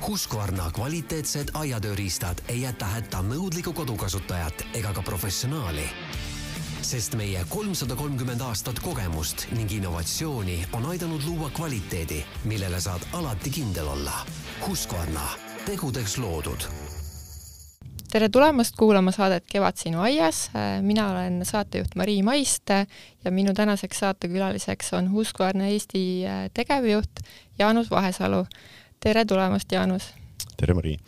Husqvarna kvaliteetsed aiatööriistad ei jäta hätta nõudlikku kodukasutajat ega ka professionaali. sest meie kolmsada kolmkümmend aastat kogemust ning innovatsiooni on aidanud luua kvaliteedi, millele saad alati kindel olla. Husqvarna, tegudeks loodud tere tulemast kuulama saadet Kevad sinu aias, mina olen saatejuht Marii Maiste ja minu tänaseks saatekülaliseks on Husqvarna Eesti tegevjuht Jaanus Vahesalu tere tulemast, Jaanus! tere, Mari!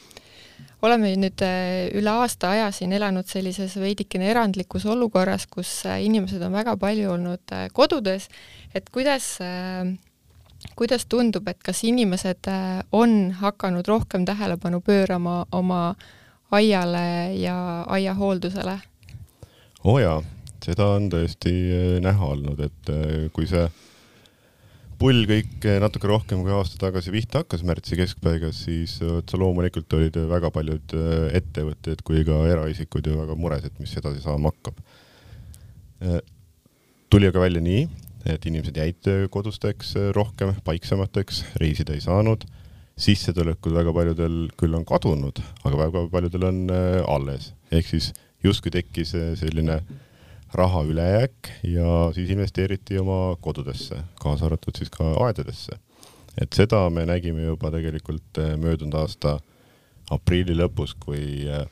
oleme nüüd äh, üle aasta aja siin elanud sellises veidikene erandlikus olukorras, kus äh, inimesed on väga palju olnud äh, kodudes, et kuidas, kuidas tundub, et kas inimesed on hakanud rohkem tähelepanu pöörama oma aiale ja aiahooldusele? oo oh jaa, seda on tõesti näha olnud, et kui see pull kõik natuke rohkem kui aasta tagasi pihta hakkas märtsi keskpaigas, siis otse loomulikult olid väga paljud ettevõtted kui ka eraisikud ju väga mures, et mis edasi saama hakkab. Tuli aga välja nii, et inimesed jäid kodusteks rohkem, paiksemateks, reisida ei saanud, sissetulekud väga paljudel küll on kadunud, aga väga paljudel on alles, ehk siis justkui tekkis selline äh, raha ülejääk ja siis investeeriti oma kodudesse, kaasa arvatud siis ka aedadesse. et seda me nägime juba tegelikult eh, möödunud aasta aprilli lõpus, kui, eh,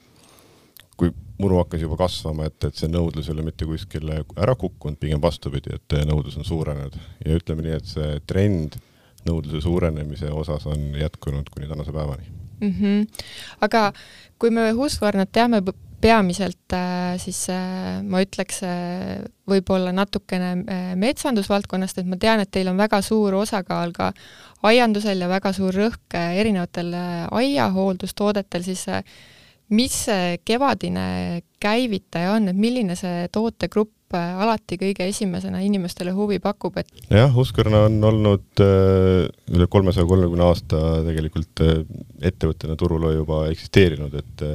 kui muru hakkas juba kasvama, et, et see nõudlus ei ole mitte kuskile ära kukkunud, pigem vastupidi, et eh, nõudlus on suurenenud ja ütleme nii, et see trend nõudluse suurenemise osas on jätkunud kuni tänase päevani mm. -hmm. aga kui me Husqvarnat teame peamiselt äh, siis äh, ma ütleks äh, võib-olla natukene metsandusvaldkonnast, et ma tean, et teil on väga suur osakaal ka aiandusel ja väga suur rõhk erinevatel aiahooldustoodetel, siis mis see kevadine käivitaja on, et milline see tootegrupp alati kõige esimesena inimestele huvi pakub, et jah, Husqvarna on olnud üle kolmesaja kolmekümne aasta tegelikult ettevõttena turul juba eksisteerinud, et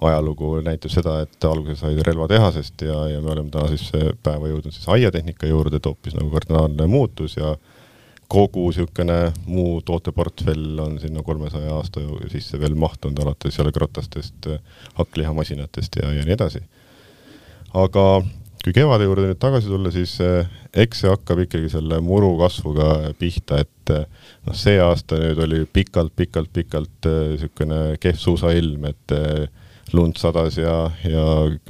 ajalugu näitab seda, et alguse sai relvatehasest ja, ja me oleme tänasesse päeva jõudnud siis aiatehnika juurde, et hoopis nagu kardinaalne muutus ja kogu niisugune muu tooteportfell on sinna kolmesaja aasta sisse veel mahtunud, alates jalgratastest, hakklihamasinatest ja, ja nii edasi. aga kui kevade juurde nüüd tagasi tulla, siis eh, eks see hakkab ikkagi selle muru kasvuga pihta, et eh, noh, see aasta nüüd oli pikalt-pikalt-pikalt niisugune eh, kehv suusailm, et lund sadas ja, ja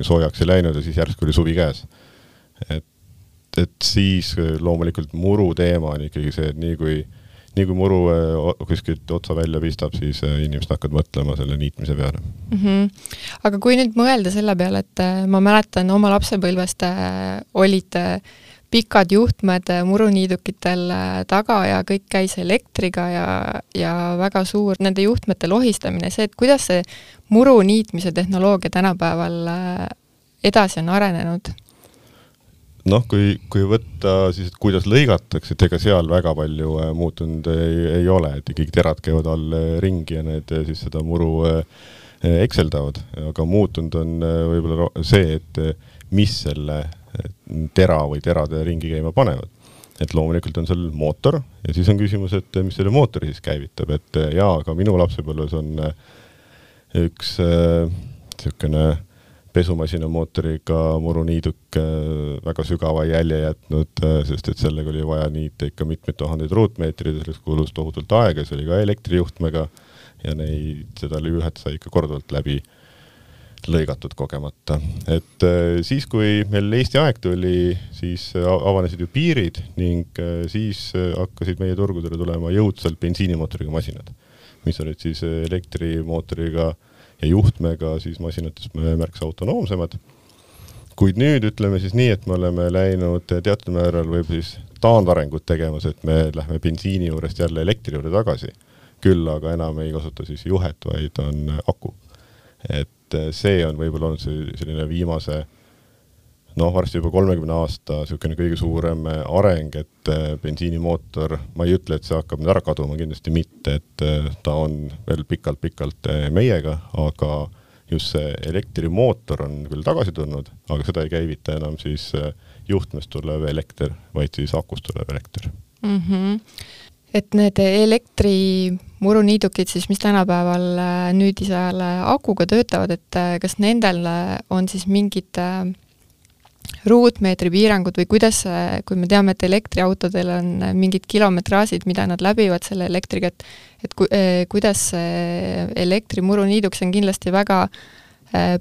soojaks ei läinud ja siis järsku oli suvi käes. et, et siis loomulikult muru teema on ikkagi see, et nii kui, nii kui muru äh, kuskilt otsa välja pistab, siis äh, inimesed hakkavad mõtlema selle niitmise peale mm. -hmm. aga kui nüüd mõelda selle peale, et äh, ma mäletan oma lapsepõlvest olid pikad juhtmed muruniidukitel taga ja kõik käis elektriga ja, ja väga suur nende juhtmete lohistamine, see, et kuidas see muru niitmise tehnoloogia tänapäeval äh, edasi on arenenud? noh, kui, kui võtta siis, et kuidas lõigatakse, et ega seal väga palju äh, muutunud ei, ei ole, et ikkagi terad käivad all äh, ringi ja need äh, siis seda muru äh, ekseldavad, aga muutunud on äh, võib-olla see, et äh, mis selle äh, tera või terade ringi käima panevad. et loomulikult on seal mootor ja siis on küsimus, et mis selle mootori siis käivitab, et jaa, ka minu lapsepõlves on äh, üks niisugune äh, pesumasina mootoriga muruniiduk väga sügava jälje jätnud sest et sellega oli vaja niita ikka mitmeid tuhandeid ruutmeetreid ja selleks kulus tohutult aega, see oli ka elektrijuhtmega ja neid, seda lüühet sai ikka korduvalt läbi lõigatud kogemata. et äh, siis, kui meil Eesti aeg tuli, siis avanesid ju piirid ning äh, siis äh, hakkasid meie turgudele tulema jõudsalt bensiinimootoriga masinad mis olid siis elektrimootoriga ja juhtmega siis masinatest märksa autonoomsemad. kuid nüüd ütleme siis nii, et me oleme läinud teatud määral võib siis taandarengut tegemas, et me lähme bensiini juurest jälle elektri juurde tagasi. küll aga enam ei kasuta siis juhet, vaid on aku. et see on võib-olla olnud see selline viimase noh, varsti juba kolmekümne aasta niisugune kõige suurem äh, areng, et äh, bensiinimootor, ma ei ütle, et see hakkab nüüd ära kaduma, kindlasti mitte, et ta on veel pikalt-pikalt meiega, aga just see elektrimootor on küll tagasi tulnud, aga seda ei käivita enam siis juhtmest tulev elekter, vaid siis akust tulev elekter mm. -hmm et need elektrimuruniidukid siis, mis tänapäeval nüüdisajal akuga töötavad, et kas nendel on siis mingid ruutmeetri piirangud või kuidas, kui me teame, et elektriautodel on mingid kilometraažid, mida nad läbivad selle elektriga, et et ku-, kuidas see elektrimuruniiduk, see on kindlasti väga äh,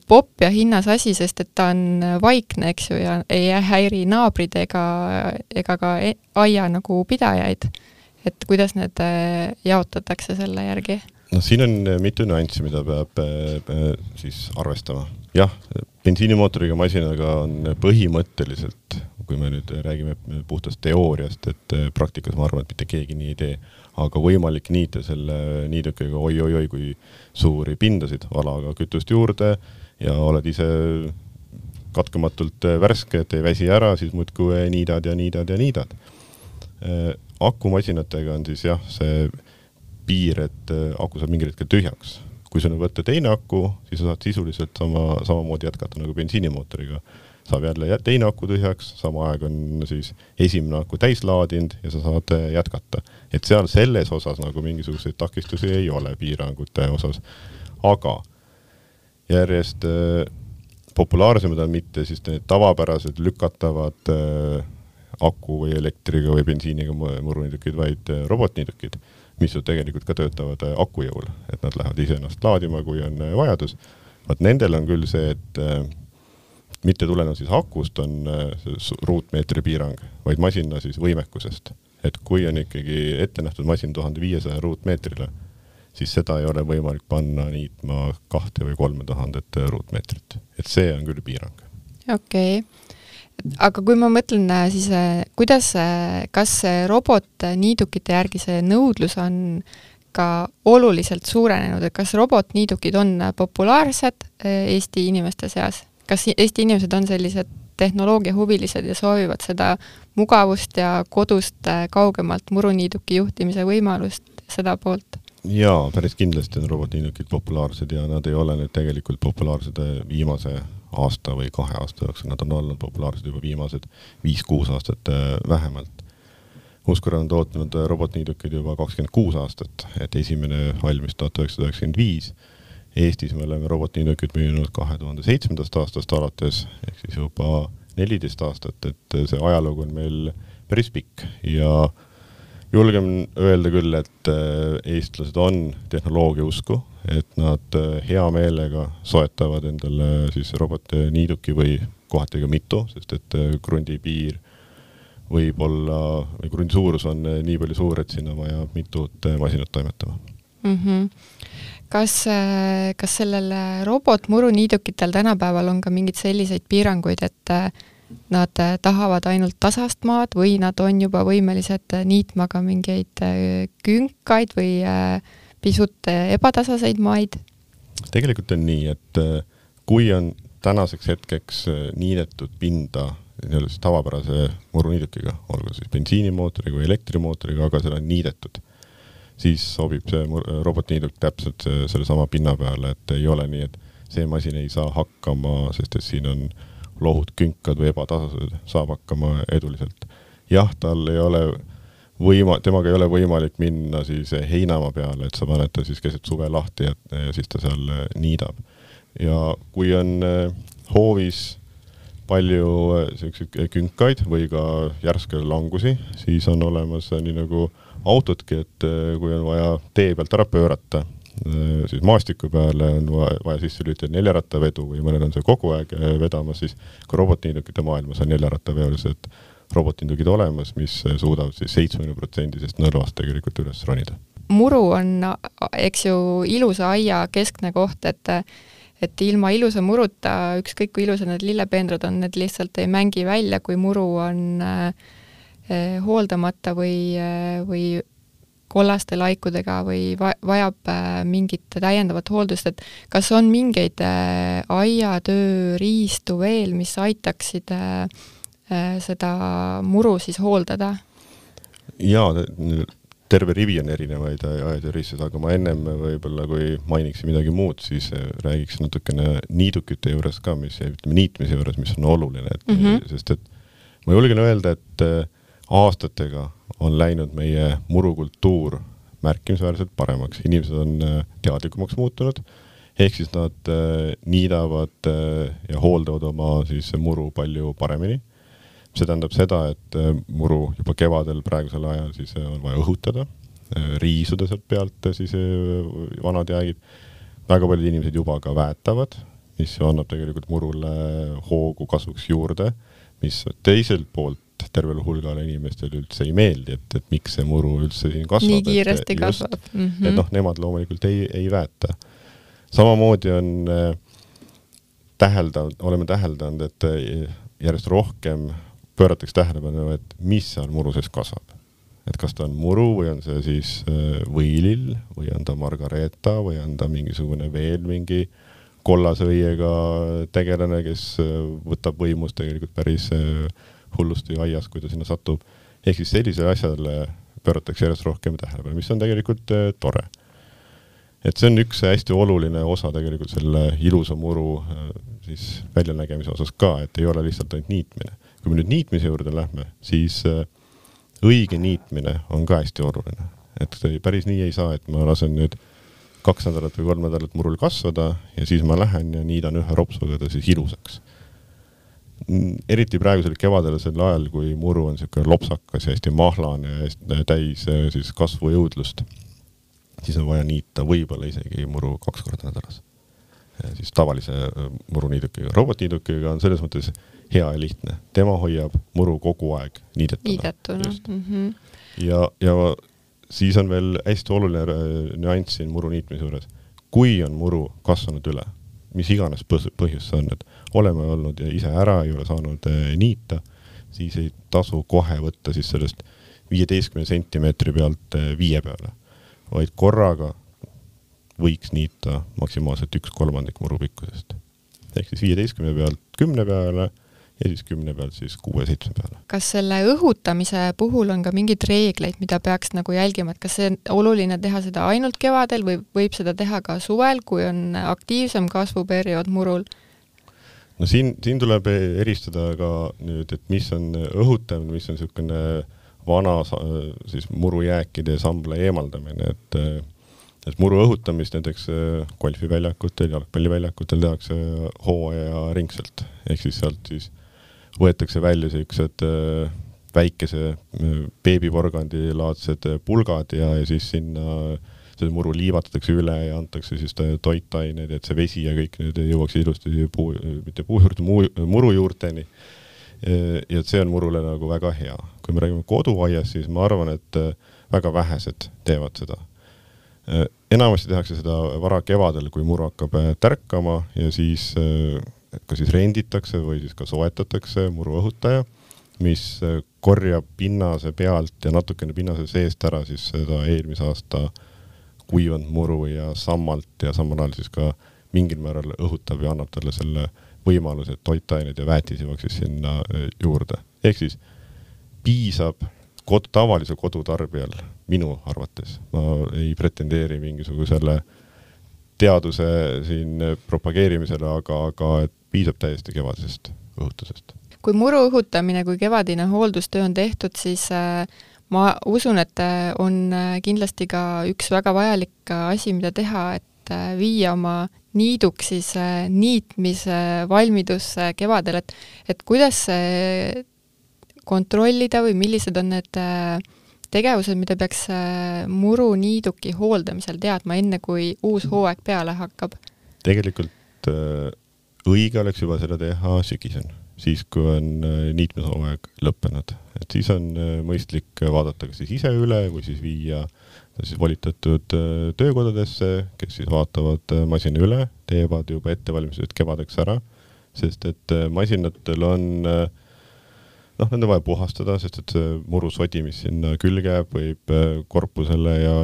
popp ja hinnas asi, sest et ta on vaikne, eks ju, ja ei häiri naabrid ega, ega ka e-, aia nagu pidajaid. Et kuidas need äh, jaotatakse selle järgi? noh, siin on mitu nüanssi, mida peab äh, siis arvestama. jah, bensiinimootoriga masinaga on põhimõtteliselt, kui me nüüd räägime puhtast teooriast, et praktikas ma arvan, et mitte keegi nii ei tee, aga võimalik niita selle niidukiga oi-oi-oi kui suuri pindasid, valaga kütust juurde ja oled ise katkematult värske, et ei väsi ära, siis muudkui niidad ja niidad ja niidad. Akumasinatega on siis jah, see piir, et aku saab mingil hetkel tühjaks kui sa nüüd võtta teine aku, siis sa saad sisuliselt sama, samamoodi jätkata nagu bensiinimootoriga. saab jälle teine aku tühjaks, sama aeg on siis esimene aku täis laadinud ja sa saad äh, jätkata. et seal selles osas nagu mingisuguseid takistusi ei ole piirangute osas. aga järjest äh, populaarsemad on mitte siis need tavapärased lükatavad äh, aku või elektriga või bensiiniga muruniidukid, vaid äh, robotniidukid mis ju tegelikult ka töötavad äh, aku jõul, et nad lähevad ise ennast laadima, kui on äh, vajadus. vot nendel on küll see, et mitte tulenevalt siis akust on ruutmeetri piirang, vaid masina siis võimekusest. et kui on ikkagi ette nähtud masin tuhande viiesaja ruutmeetrile, siis seda ei ole võimalik panna niitma kahte või kolme tuhandet ruutmeetrit, et see on küll piirang. okei okay aga kui ma mõtlen äh, siis, äh, kuidas, kas robotniidukite järgi see nõudlus on ka oluliselt suurenenud, et kas robotniidukid on populaarsed äh, Eesti inimeste seas? kas Eesti inimesed on sellised tehnoloogiahuvilised ja soovivad seda mugavust ja kodust kaugemalt muruniiduki juhtimise võimalust, seda poolt? jaa, päris kindlasti on robotniidukid populaarsed ja nad ei ole nüüd tegelikult populaarsed viimase aasta või kahe aasta jooksul, nad on olnud populaarsed juba viimased viis-kuus aastat äh, vähemalt. Husqvarna on tootnud äh, robotniidukeid juba kakskümmend kuus aastat, et esimene valmis tuhat üheksasada üheksakümmend viis. Eestis me oleme robotniidukeid müünud kahe tuhande seitsmendast aastast alates, ehk siis juba neliteist aastat, et see ajalugu on meil päris pikk ja julgen öelda küll, et äh, eestlased on tehnoloogia usku et nad äh, hea meelega soetavad endale siis robotniiduki või kohati ka mitu, sest et äh, krundi piir võib olla, või krundi suurus on äh, nii palju suur, et sinna on vaja mitut masinat toimetama mm. -hmm. kas, kas sellel robotmuruniidukitel tänapäeval on ka mingeid selliseid piiranguid, et nad tahavad ainult tasast maad või nad on juba võimelised niitma ka mingeid künkaid või äh, pisut äh, ebatasaseid maid? tegelikult on nii, et äh, kui on tänaseks hetkeks äh, niidetud pinda nii-öelda siis tavapärase muruniidukiga, olgu siis bensiinimootoriga või elektrimootoriga, aga seda on niidetud, siis sobib see robotniiduk täpselt sellesama pinna peale, et ei ole nii, et see masin ei saa hakkama, sest et siin on lohud, künkad või ebatasasused, saab hakkama eduliselt. jah, tal ei ole võima-, temaga ei ole võimalik minna siis heinamaa peale, et sa paned ta siis keset suve lahti ja siis ta seal äh, niidab. ja kui on äh, hoovis palju äh, siukseid künkaid või ka järske langusi, siis on olemas nii nagu autodki, et kui on vaja tee pealt ära pöörata, siis maastiku peale on vaja, sisse lülitada neljarattavedu või mõnel on see kogu aeg vedamas, siis ka robotniidukite maailmas on neljarattaveolised robotindugid olemas, mis suudavad siis seitsmekümne protsendisest nõlvast tegelikult üles ronida. muru on, eks ju, ilusa aia keskne koht, et et ilma ilusa muruta, ükskõik kui ilusad need lillepeenrad on, need lihtsalt ei mängi välja, kui muru on äh, hooldamata või äh,, või kollaste laikudega või va-, vajab äh, mingit täiendavat hooldust, et kas on mingeid äh, aiatööriistu veel, mis aitaksid äh, seda muru siis hooldada? jaa, terve rivi on erinevaid aederistud, aga ma ennem võib-olla, kui mainiksin midagi muud, siis räägiks natukene niidukite juures ka, mis, ütleme niitmise juures, mis on oluline, et mm -hmm. sest et ma julgen öelda, et aastatega on läinud meie murukultuur märkimisväärselt paremaks, inimesed on teadlikumaks muutunud, ehk siis nad niidavad ja hooldavad oma siis muru palju paremini. See tähendab seda, et muru juba kevadel praegusel ajal siis on vaja õhutada, riisuda sealt pealt siis vanad jäägid. väga paljud inimesed juba ka väetavad, mis annab tegelikult murule hoogu kasvuks juurde, mis teiselt poolt tervele hulgale inimestele üldse ei meeldi, et, et miks see muru üldse siin kasvab. nii kiiresti et, kasvab mm. -hmm. et noh, nemad loomulikult ei, ei väeta. samamoodi on äh, täheldanud, oleme täheldanud, et äh, järjest rohkem pööratakse tähelepanu, et mis seal muru sees kasvab. et kas ta on muru või on see siis äh, võilill või on ta margareeta või on ta mingisugune veel mingi äh, kollase õiega tegelane, kes äh, võtab võimust tegelikult päris äh, hullusti aias, kui ta sinna satub. ehk siis sellisele asjale pööratakse järjest rohkem tähelepanu, mis on tegelikult äh, tore. et see on üks hästi oluline osa tegelikult selle ilusa muru siis väljanägemise osas ka, et ei ole lihtsalt ainult niitmine. kui me nüüd niitmise juurde lähme, siis õige niitmine on ka hästi oluline, et päris nii ei saa, et ma lasen nüüd kaks nädalat või kolm nädalat murul kasvada ja siis ma lähen ja niidan ühe ropsuga ta siis ilusaks. Eriti praegusel kevadel, ajal, kui muru on niisugune lopsakas ja hästi mahlane ja täis eh, siis kasvujõudlust, siis on vaja niita võib-olla isegi muru kaks korda nädalas. siis tavalise eh, muruniidukiga, robotniidukiga on selles mõttes hea ja lihtne, tema hoiab muru kogu aeg niidetuna. niidetuna. Mm -hmm. ja, ja siis on veel hästi oluline äh, nüanss siin muru niitmise juures. kui on muru kasvanud üle, mis iganes põhjus see on, et oleme olnud ise ära, ei ole saanud äh, niita, siis ei tasu kohe võtta siis sellest viieteistkümne sentimeetri pealt äh, viie peale, vaid korraga võiks niita maksimaalselt üks kolmandik muru pikkusest. ehk siis viieteistkümne pealt kümne peale ja siis kümne pealt siis kuue-seitsme peale. kas selle õhutamise puhul on ka mingeid reegleid, mida peaks nagu jälgima, et kas see on oluline teha seda ainult kevadel või võib seda teha ka suvel, kui on aktiivsem kasvuperiood murul? no siin, siin tuleb eristada ka nüüd, et mis on õhutamine, mis on niisugune vana siis murujääkide sambla eemaldamine, et et muru õhutamist näiteks golfiväljakutel, jalgpalliväljakutel tehakse hooajaringselt, ehk siis sealt siis võetakse välja siuksed äh, väikese äh, beebiporgandi laadsed äh, pulgad ja, ja siis sinna see muru liivatatakse üle ja antakse siis toitained, et see vesi ja kõik need jõuaks ilusti puu, mitte puu juurde, muru juurteni. ja et see on murule nagu väga hea. kui me räägime koduaiast, siis ma arvan, et väga vähesed teevad seda. enamasti tehakse seda varakevadel, kui muru hakkab tärkama ja siis kas siis renditakse või siis ka soetatakse muruõhutaja, mis äh, korjab pinnase pealt ja natukene pinnase seest ära siis seda eelmise aasta kuivanud muru ja sammalt ja samal ajal siis ka mingil määral õhutab ja annab talle selle võimaluse, et toitained ja väetis jõuaks siis sinna äh, juurde. ehk siis piisab kod-, tavalise kodutarbijal, minu arvates, ma ei pretendeeri mingisugusele teaduse siin propageerimisele, aga, aga et piisab täiesti kevadisest õhutusest. kui muru õhutamine kui kevadine hooldustöö on tehtud, siis äh, ma usun, et äh, on äh, kindlasti ka üks väga vajalik asi, mida teha, et viia oma niiduk siis niitmise valmidusse kevadel, et et kuidas kontrollida või millised on need tegevused, mida peaks muruniiduki hooldamisel teadma, enne kui uus hooaeg peale hakkab? tegelikult õige oleks juba seda teha sügisel, siis kui on äh, niitmishooaeg lõppenud, et siis on äh, mõistlik vaadata kas siis ise üle või siis viia siis volitatud äh, töökodadesse, kes siis vaatavad masina üle, teevad juba ettevalmistused kevadeks ära, sest et masinatel on noh, nende vaja puhastada, sest et see murusodi, mis sinna külge jääb, võib korpusele ja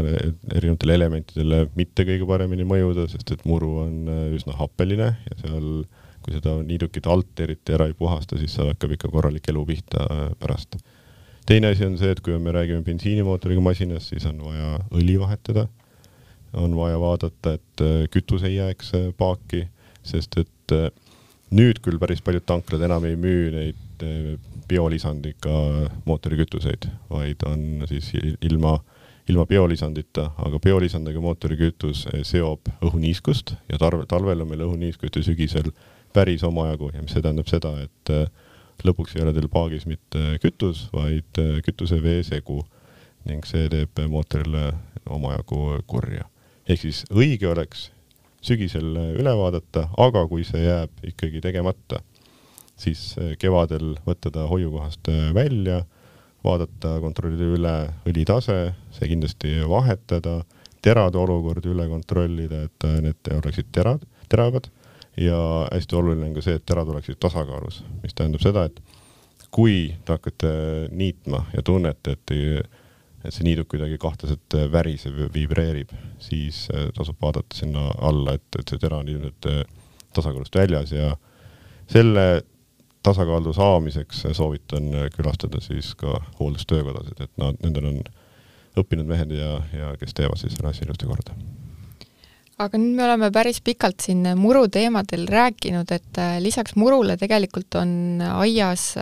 erinevatele elementidele mitte kõige paremini mõjuda, sest et muru on üsna happeline ja seal kui seda niidukit alt eriti ära ei puhasta, siis seal hakkab ikka korralik elu pihta äh, pärast. teine asi on see, et kui me räägime bensiinimootoriga masinast, siis on vaja õli vahetada. on vaja vaadata, et äh, kütus ei jääks äh, paaki, sest et nüüd küll päris paljud tanklad enam ei müü neid biolisandiga mootorikütuseid, vaid on siis ilma, ilma biolisandita, aga biolisandiga mootorikütus seob õhuniiskust ja talve, talvel on meil õhuniiskust ja sügisel päris omajagu ja mis see tähendab seda, et eh, lõpuks ei ole teil paagis mitte kütus, vaid kütuse-veesegu ning see teeb mootorile omajagu kurja. ehk siis õige oleks sügisel üle vaadata, aga kui see jääb ikkagi tegemata, siis eh, kevadel võtta ta hoiukohast eh, välja, vaadata, kontrollida üle õlitase, see kindlasti vahetada, terade olukord üle kontrollida, et eh, need oleksid terad, teravad. Ja hästi oluline on ka see, et terad oleksid tasakaalus, mis tähendab seda, et kui te hakkate niitma ja tunnete, et et see niiduk kuidagi kahtlaselt äh, väriseb ja vibreerib, siis äh, tasub vaadata sinna alla, et, et see tera on ilmselt äh, tasakaalust väljas ja selle tasakaalu saamiseks soovitan külastada siis ka hooldustöökodasid, et nad, nendel on õppinud mehed ja, ja kes teevad siis selle asja ilusti korda. aga nüüd me oleme päris pikalt siin muru teemadel rääkinud, et lisaks murule tegelikult on aias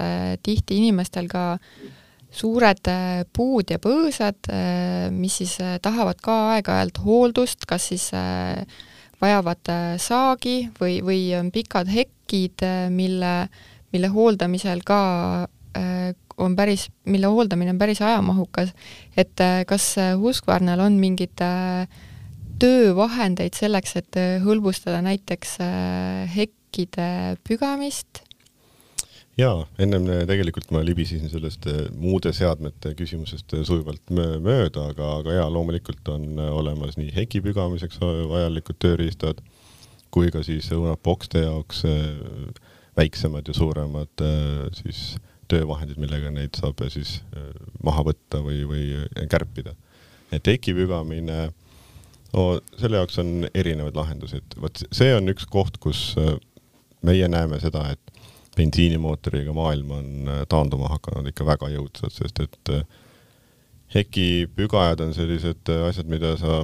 tihti inimestel ka äh, suured äh, puud ja põõsad, äh, mis siis äh, tahavad ka aeg-ajalt hooldust, kas siis vajavad saagi või, või on pikad hekid, mille, mille hooldamisel ka on päris, mille hooldamine on päris ajamahukas, et kas Husqvarnal on mingeid töövahendeid selleks, et hõlbustada näiteks hekkide pügamist? Jaa, ennem äh, tegelikult ma libisesin sellest äh, muude seadmete küsimusest äh, sujuvalt mööda, aga, aga jaa, loomulikult on olemas nii heki pügamiseks vajalikud tööriistad kui ka siis õunapokste jaoks väiksemad ja suuremad siis töövahendid, millega neid saab siis maha võtta või, või kärpida. et heki pügamine no selle jaoks on erinevaid lahendusi, et vot see on üks koht, kus meie näeme seda, et bensiinimootoriga maailm on äh, taanduma hakanud ikka väga jõudsalt, sest et äh, hekipügajad on sellised äh, asjad, mida sa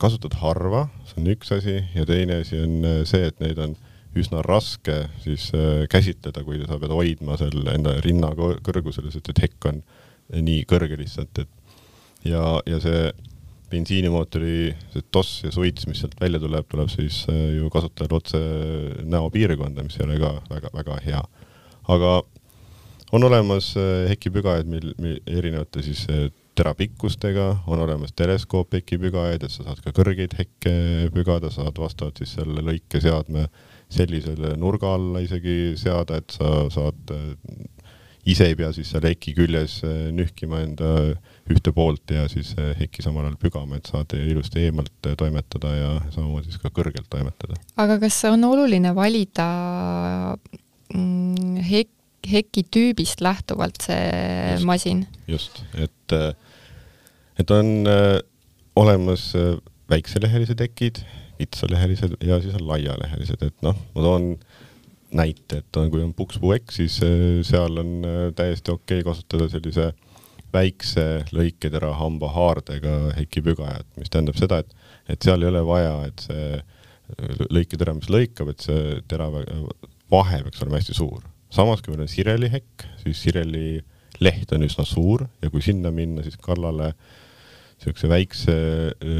kasutad harva, see on üks asi, ja teine asi on see, et neid on üsna raske siis käsitleda, kui sa pead hoidma seal enda rinna kõrgusel, sest et hekk on nii kõrge lihtsalt, et ja, ja see bensiinimootori see toss ja suits, mis sealt välja tuleb, tuleb siis äh, ju kasutajal otse näopiirkonda, mis ei ole ka väga-väga hea. aga on olemas äh, hekipügajaid, mil, mil erinevate siis äh, terapikkustega, on olemas teleskoop-hekipügajaid, et sa saad ka kõrgeid hekke pügada, saad vastavalt siis selle lõikeseadme sellisele nurga alla isegi seada, et sa saad ise ei pea siis seal heki küljes nühkima enda ühte poolt ja siis eh, heki samal ajal pügama, et saad ilusti eemalt eh, toimetada ja samamoodi siis ka kõrgelt toimetada. aga kas on oluline valida mm, hek-, heki tüübist lähtuvalt see just, masin? just, et, eh, et on olemas väikselehelised hekid, kitsalehelised ja siis on laialehelised, et noh, ma toon näite, et on, kui on pukspuu hekk, siis seal on täiesti okei okay kasutada sellise äh, väikse lõiketera hambahaardega hekipügajat, mis tähendab seda, et, et seal ei ole vaja, et see lõiketera, mis lõikab, et see tera vahe peaks olema hästi suur. samas, kui meil on sirelihekk, siis sireli leht on üsna suur ja kui sinna minna, siis kallale niisuguse väikse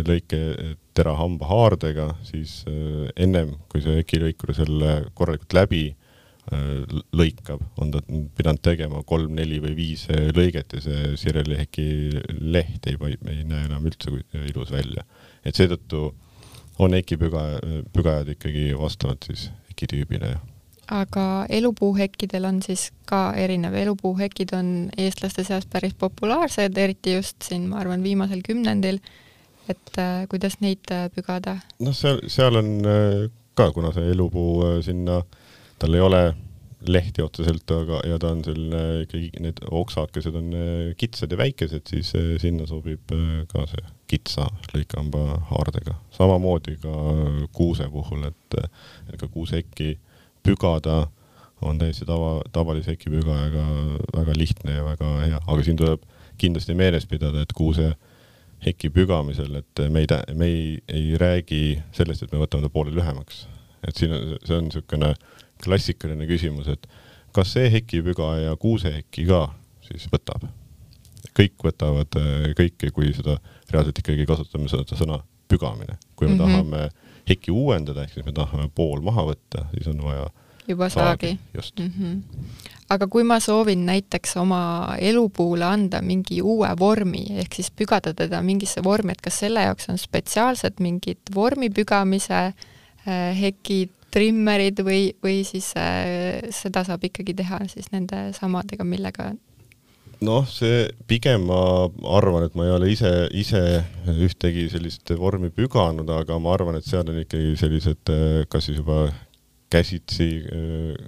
lõiketera hambahaardega, siis äh, ennem kui see hekilõikur selle korralikult läbi Äh, lõikab, on ta pidanud tegema kolm, neli või viis äh, lõiget ja see sireliheki leht ei, ei näe enam üldse ilus välja. et seetõttu on hekipüga, pügajad ikkagi vastavalt siis hekitüübile. Aga elupuuhekkidel on siis ka erinev, elupuuhekid on eestlaste seas päris populaarsed, eriti just siin, ma arvan, viimasel kümnendil, et äh, kuidas neid äh, pügada? noh, seal, seal on äh, ka, kuna see elupuu äh, sinna äh, tal ei ole lehti otseselt, aga, ja ta on selline ikkagi, need oksakesed on äh, kitsad ja väikesed, siis äh, sinna sobib äh, ka see kitsa lõikamba haardega. samamoodi ka kuuse puhul, et, et ka kuusehekki pügada on täiesti tava, tavalise hekipügajaga väga lihtne ja väga hea, aga siin tuleb kindlasti meeles pidada, et kuuse heki pügamisel, et me ei, me ei, ei räägi sellest, et me võtame ta poole lühemaks. et siin on, see on niisugune klassikaline küsimus, et kas see hekipüga ja kuusehekki ka siis võtab? kõik võtavad kõike, kui seda reaalselt ikkagi kasutame seda sõna pügamine. kui me mm -hmm. tahame heki uuendada, ehk siis me tahame pool maha võtta, siis on vaja juba saagi, saagi.. just mm. -hmm. aga kui ma soovin näiteks oma elupuule anda mingi uue vormi, ehk siis pügada teda mingisse vormi, et kas selle jaoks on spetsiaalsed mingid vormipügamise äh, hekid, trimmerid või, või siis äh, seda saab ikkagi teha siis nende samadega, millega noh, see pigem ma arvan, et ma ei ole ise, ise ühtegi sellist vormi püganud, aga ma arvan, et seal on ikkagi sellised kas siis juba käsitsi,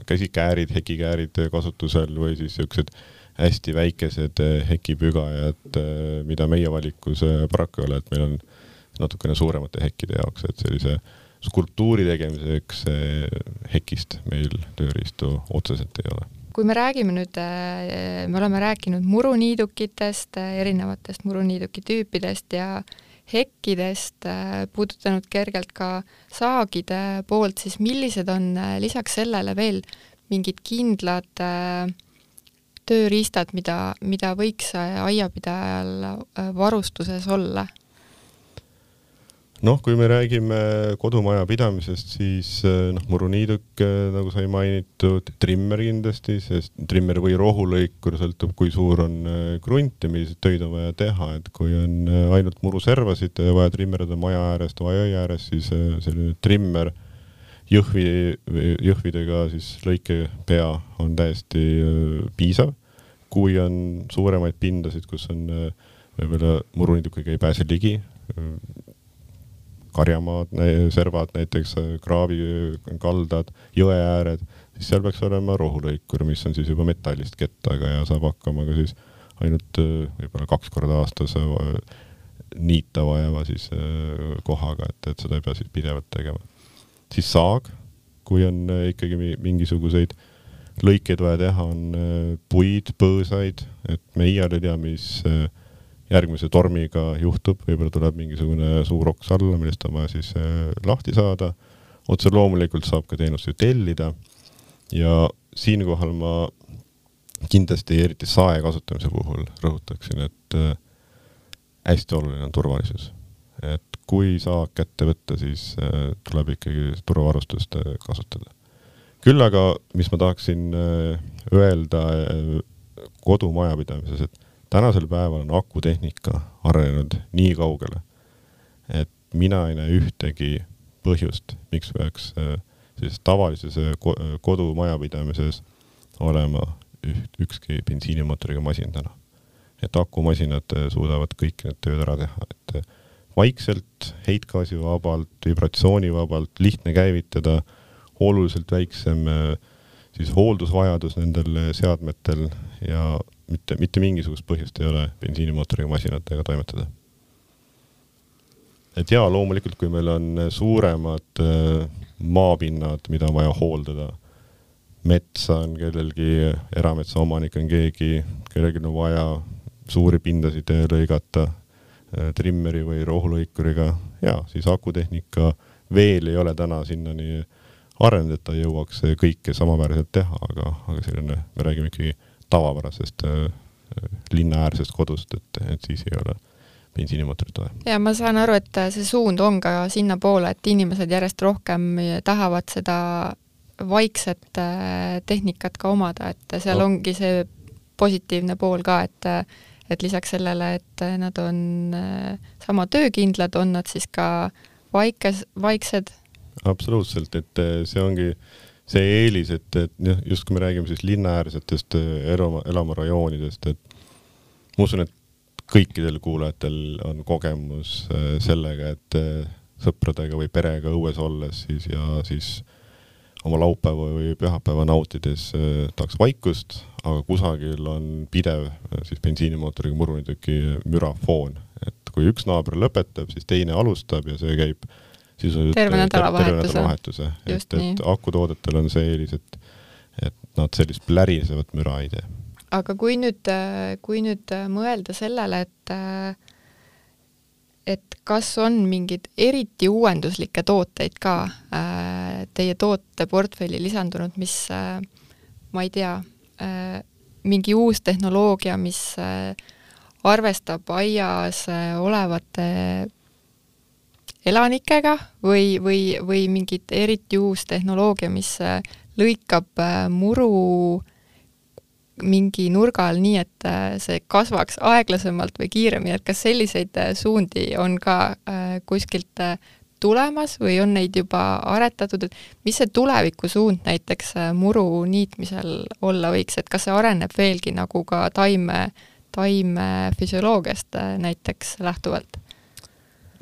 käsikäärid, hekikäärid kasutusel või siis niisugused hästi väikesed hekipügajad, mida meie valikus paraku ei ole, et meil on natukene suuremate hekkide jaoks, et sellise skulptuuri tegemiseks hekist meil tööriistu otseselt ei ole kui me räägime nüüd, äh, me oleme rääkinud muruniidukitest, äh, erinevatest muruniiduki tüüpidest ja hekkidest, äh, puudutanud kergelt ka saagide poolt, siis millised on lisaks sellele veel mingid kindlad tööriistad, mida, mida võiks aiapidajal varustuses olla? Noh, kui me räägime kodumajapidamisest, siis eh, noh, muruniiduk, eh, nagu sai mainitud, trimmer kindlasti, sest trimmer või rohulõikur sõltub, kui suur on eh, krunt ja milliseid töid on vaja teha, et kui on ainult muruservasid vaja trimmerdada maja äärest või jõe ääres, siis selline trimmer jõhvi, jõhvidega siis lõikepea on täiesti piisav. kui on suuremaid pindasid, kus on võib-olla muruniidukiga ei pääse ligi, karjamaad, servad näiteks, kraavikaldad, jõeääred, siis seal peaks olema rohulõikur, mis on siis juba metallist kettaga ja saab hakkama ka siis ainult võib-olla kaks korda aastas niita vajava siis kohaga, et, et seda ei pea siis pidevalt tegema. siis saag, kui on ikkagi mingisuguseid lõikeid vaja teha, on puid, põõsaid, et me iial ei tea, mis äh, järgmise tormiga juhtub, võib-olla tuleb mingisugune suur oks alla, millest on vaja siis äh, lahti saada. otse loomulikult saab ka teenust ju tellida ja siinkohal ma kindlasti eriti sae kasutamise puhul rõhutaksin, et äh, hästi oluline on turvalisus. et kui saak kätte võtta, siis äh, tuleb ikkagi turvavarustust kasutada. küll aga, mis ma tahaksin öelda kodumajapidamises, et tänasel päeval on akutehnika arenenud nii kaugele, et mina ei näe ühtegi põhjust, miks peaks äh, sellises tavalises äh, äh, kodumajapidamises olema ükski bensiinimootoriga masin täna. et akumasinad suudavad kõik need tööd ära teha, et vaikselt, heitgaasivabalt, vibratsioonivabalt, lihtne käivitada, oluliselt väiksem siis hooldusvajadus nendel seadmetel ja mitte, mitte mingisugust põhjust ei ole bensiinimootoriga masinatega toimetada. et jaa, loomulikult, kui meil on suuremad äh, maapinnad, mida on vaja hooldada, metsa on kellelgi, erametsaomanik on keegi, kellelgi on vaja suuri pindasid lõigata äh, trimmeri või rohulõikuriga, jaa, siis akutehnika veel ei ole täna sinnani arenenud, et ta jõuaks kõike samaväärselt teha, aga, aga selline, me räägime ikkagi tavapärasest äh, linnaäärsest kodust, et, et siis ei ole bensiinimootorit vaja. ja ma saan aru, et see suund on ka sinnapoole, et inimesed järjest rohkem tahavad seda vaikset äh, tehnikat ka omada, et seal no. ongi see positiivne pool ka, et et lisaks sellele, et nad on äh, sama töökindlad, on nad siis ka vaikes, vaiksed. absoluutselt, et see ongi äh, see eelis, et, et noh, just kui me räägime siis linnaäärsetest äh, elamurajoonidest, et ma usun, et kõikidel kuulajatel on kogemus äh, sellega, et äh, sõpradega või perega õues olles siis ja siis oma laupäeva või pühapäeva nautides tahaks vaikust, aga kusagil on pidev siis bensiinimootoriga murunitüki mürafoon, et kui üks naaber lõpetab, siis teine alustab ja see käib sisuliselt terve nädalavahetuse. et, et akutoodetel on see eelis, et, et nad sellist plärisevat müra ei tee. aga kui nüüd, kui nüüd mõelda sellele, et et kas on mingeid eriti uuenduslikke tooteid ka äh, teie tooteportfelli lisandunud, mis äh, ma ei tea äh,, mingi uus tehnoloogia, mis äh, arvestab aias äh, olevate elanikega või, või, või mingit eriti uus tehnoloogia, mis äh, lõikab äh, muru mingi nurga all nii, et äh, see kasvaks aeglasemalt või kiiremini, et kas selliseid suundi on ka kuskilt tulemas või on neid juba aretatud, et mis see tulevikusuund näiteks muru niitmisel olla võiks, et kas see areneb veelgi nagu ka taime, taimefüsioloogiast näiteks lähtuvalt?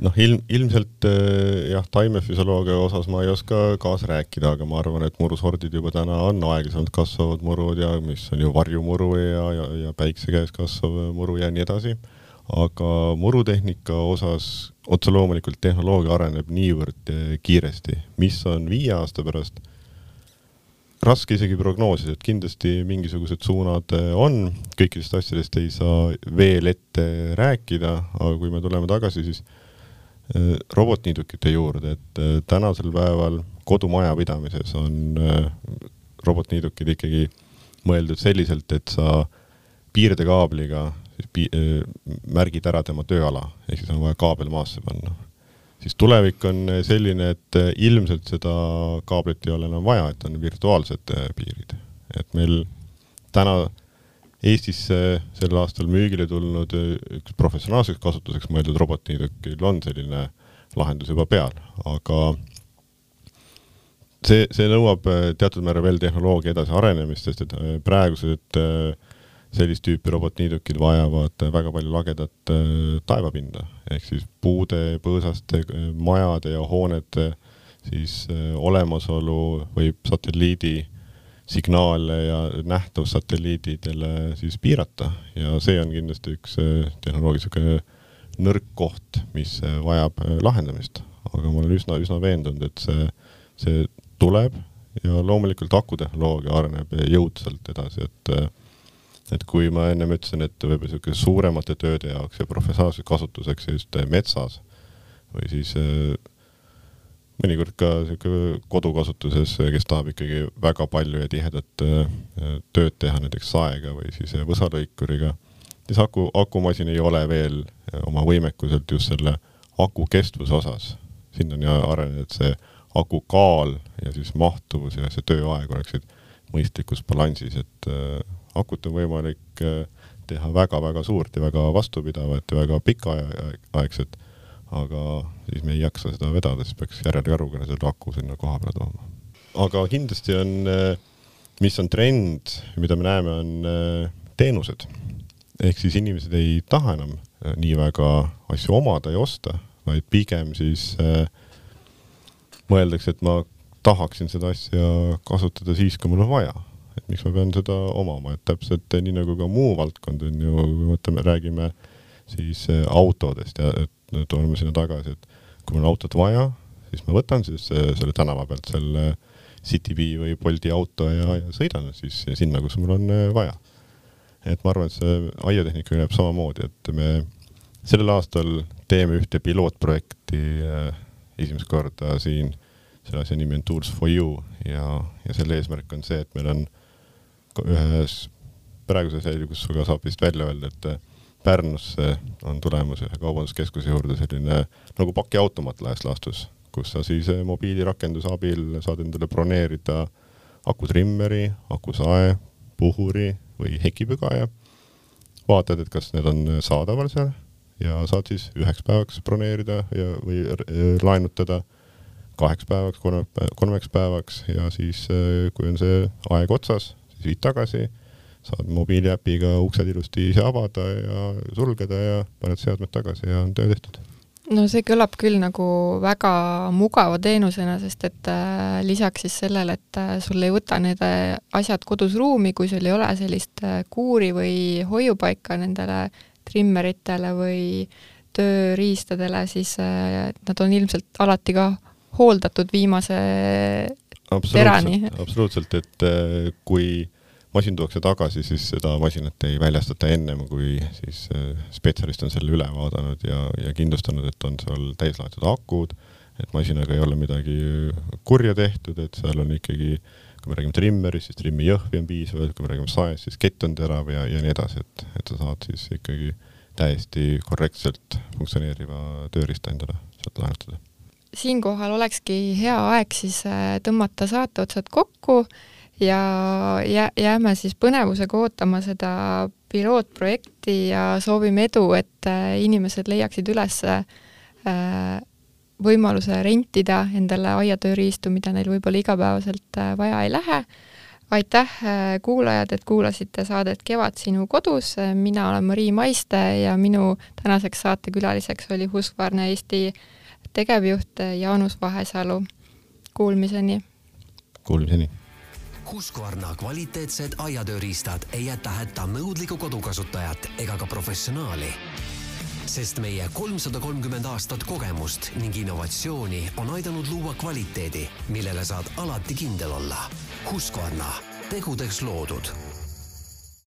Noh, ilm, ilmselt äh, jah, taimefüsioloogia osas ma ei oska kaasa rääkida, aga ma arvan, et murusordid juba täna on aeglasemalt kasvavad murud ja mis on ju varjumuru ja, ja, ja päikse käes kasvav muru ja nii edasi. aga murutehnika osas otse loomulikult tehnoloogia areneb niivõrd äh, kiiresti, mis on viie aasta pärast? Raske isegi prognoosida, et kindlasti mingisugused suunad äh, on, kõikidest asjadest ei saa veel ette rääkida, aga kui me tuleme tagasi, siis robotniidukite juurde, et äh, tänasel päeval kodumajapidamises on äh, robotniidukid ikkagi mõeldud selliselt, et sa piirdekaabliga pi märgid ära tema tööala, ehk siis on vaja kaabel maasse panna. siis tulevik on selline, et ilmselt seda kaablit ei ole enam vaja, et on virtuaalsed piirid. et meil täna Eestisse sel aastal müügile tulnud äh, üks professionaalseks kasutuseks mõeldud robotniidukil on selline lahendus juba peal, aga see, see nõuab äh, teatud määral veel tehnoloogia edasiarenemist, sest et äh, praegused sellist tüüpi robotniidukid vajavad väga palju lagedat taevapinda, ehk siis puude, põõsaste, majade ja hoonete siis olemasolu võib satelliidi signaale ja nähtavussatelliididele siis piirata ja see on kindlasti üks äh, tehnoloogia niisugune nõrk koht, mis äh, vajab äh, lahendamist. aga ma olen üsna, üsna veendunud, et see, see tuleb ja loomulikult akutehnoloogia areneb jõudsalt edasi, et et kui ma ennem ütlesin, et võib-olla niisugune suuremate tööde jaoks ja professionaalseks kasutuseks just metsas või siis mõnikord ka niisugune kodukasutuses, kes tahab ikkagi väga palju ja tihedat äh, tööd teha näiteks saega või siis äh, võsalõikuriga, siis aku, akumasin ei ole veel äh, oma võimekuselt just selle aku kestvuse osas. sinna on ju arenenud see aku kaal ja siis mahtuvus ja see tööaeg oleksid mõistlikus balansis, et akut on võimalik teha väga-väga suurt ja väga vastupidavat ja väga pikaaegset aga siis me ei jaksa seda vedada, siis peaks järeljaruga selle aku sinna koha peale tooma. aga kindlasti on, eh, mis on trend, mida me näeme, on eh, teenused. ehk siis inimesed ei taha enam eh, nii väga asju omada ja osta, vaid pigem siis äh, mõeldakse, et ma tahaksin seda asja kasutada siis, kui mul on vaja. et miks ma pean seda omama, et täpselt nii nagu ka muu valdkond on ju, kui me mõtleme, räägime siis autodest ja et tuleme sinna tagasi, et kui mul on autot vaja, siis ma võtan siis äh, selle tänava pealt selle Citybee või Bolti auto ja, ja sõidan siis sinna, kus mul on äh, vaja. et ma arvan, et see aiatehnikaga jääb samamoodi, et me sellel aastal teeme ühte pilootprojekti äh, esimest korda siin, selle asja nimi on Tools for you ja, ja selle eesmärk on see, et meil on ühes praeguses kus ka saab vist välja öelda, et Pärnusse on tulemas ühe kaubanduskeskuse juurde selline nagu pakiautomaat laias laastus, kus sa siis eh, mobiilirakenduse abil saad endale broneerida akutrimmeri, akusae, puhuri või hekipügaja. vaatad, et kas need on saadaval seal ja saad siis üheks päevaks broneerida ja, või eh, laenutada kaheks päevaks, kolme, kolmeks päevaks ja siis, eh, kui on see aeg otsas, siis viid tagasi saad mobiiliäpiga uksed ilusti ise avada ja sulgeda ja paned seadmed tagasi ja on töö tehtud. no see kõlab küll nagu väga mugava teenusena, sest et äh, lisaks siis sellele, et äh, sul ei võta need äh, asjad kodus ruumi, kui sul ei ole sellist äh, kuuri või hoiupaika nendele trimmeritele või tööriistadele, siis äh, nad on ilmselt alati ka hooldatud viimase absoluutselt, absoluutselt, et äh, kui masin tuuakse tagasi, siis seda masinat ei väljastata ennem, kui siis äh, spetsialist on selle üle vaadanud ja, ja kindlustanud, et on seal täislaetud akud, et masinaga ei ole midagi kurja tehtud, et seal on ikkagi, kui me räägime trimmerist, siis trimmi jõhvi on piisavalt, kui me räägime saest, siis kett on terav ja, ja nii edasi, et, et sa saad siis ikkagi täiesti korrektselt funktsioneeriva tööriista endale sealt laenutada. Siinkohal olekski hea aeg siis äh, tõmmata saate otsad kokku ja jää, jääme siis põnevusega ootama seda pilootprojekti ja soovime edu, et äh, inimesed leiaksid üles äh, võimaluse rentida endale aiatööriistu, mida neil võib-olla igapäevaselt vaja ei lähe. aitäh, kuulajad, et kuulasite saadet Kevad sinu kodus, mina olen Marii Maiste ja minu tänaseks saatekülaliseks oli Husqvarna Eesti tegevjuht Jaanus Vahesalu. Kuulmiseni! Kuulmiseni! Husqvarna kvaliteetsed aiatööriistad ei jäta hätta nõudlikku kodukasutajat ega ka professionaali. sest meie kolmsada kolmkümmend aastat kogemust ning innovatsiooni on aidanud luua kvaliteedi, millele saad alati kindel olla. Husqvarna, tegudeks loodud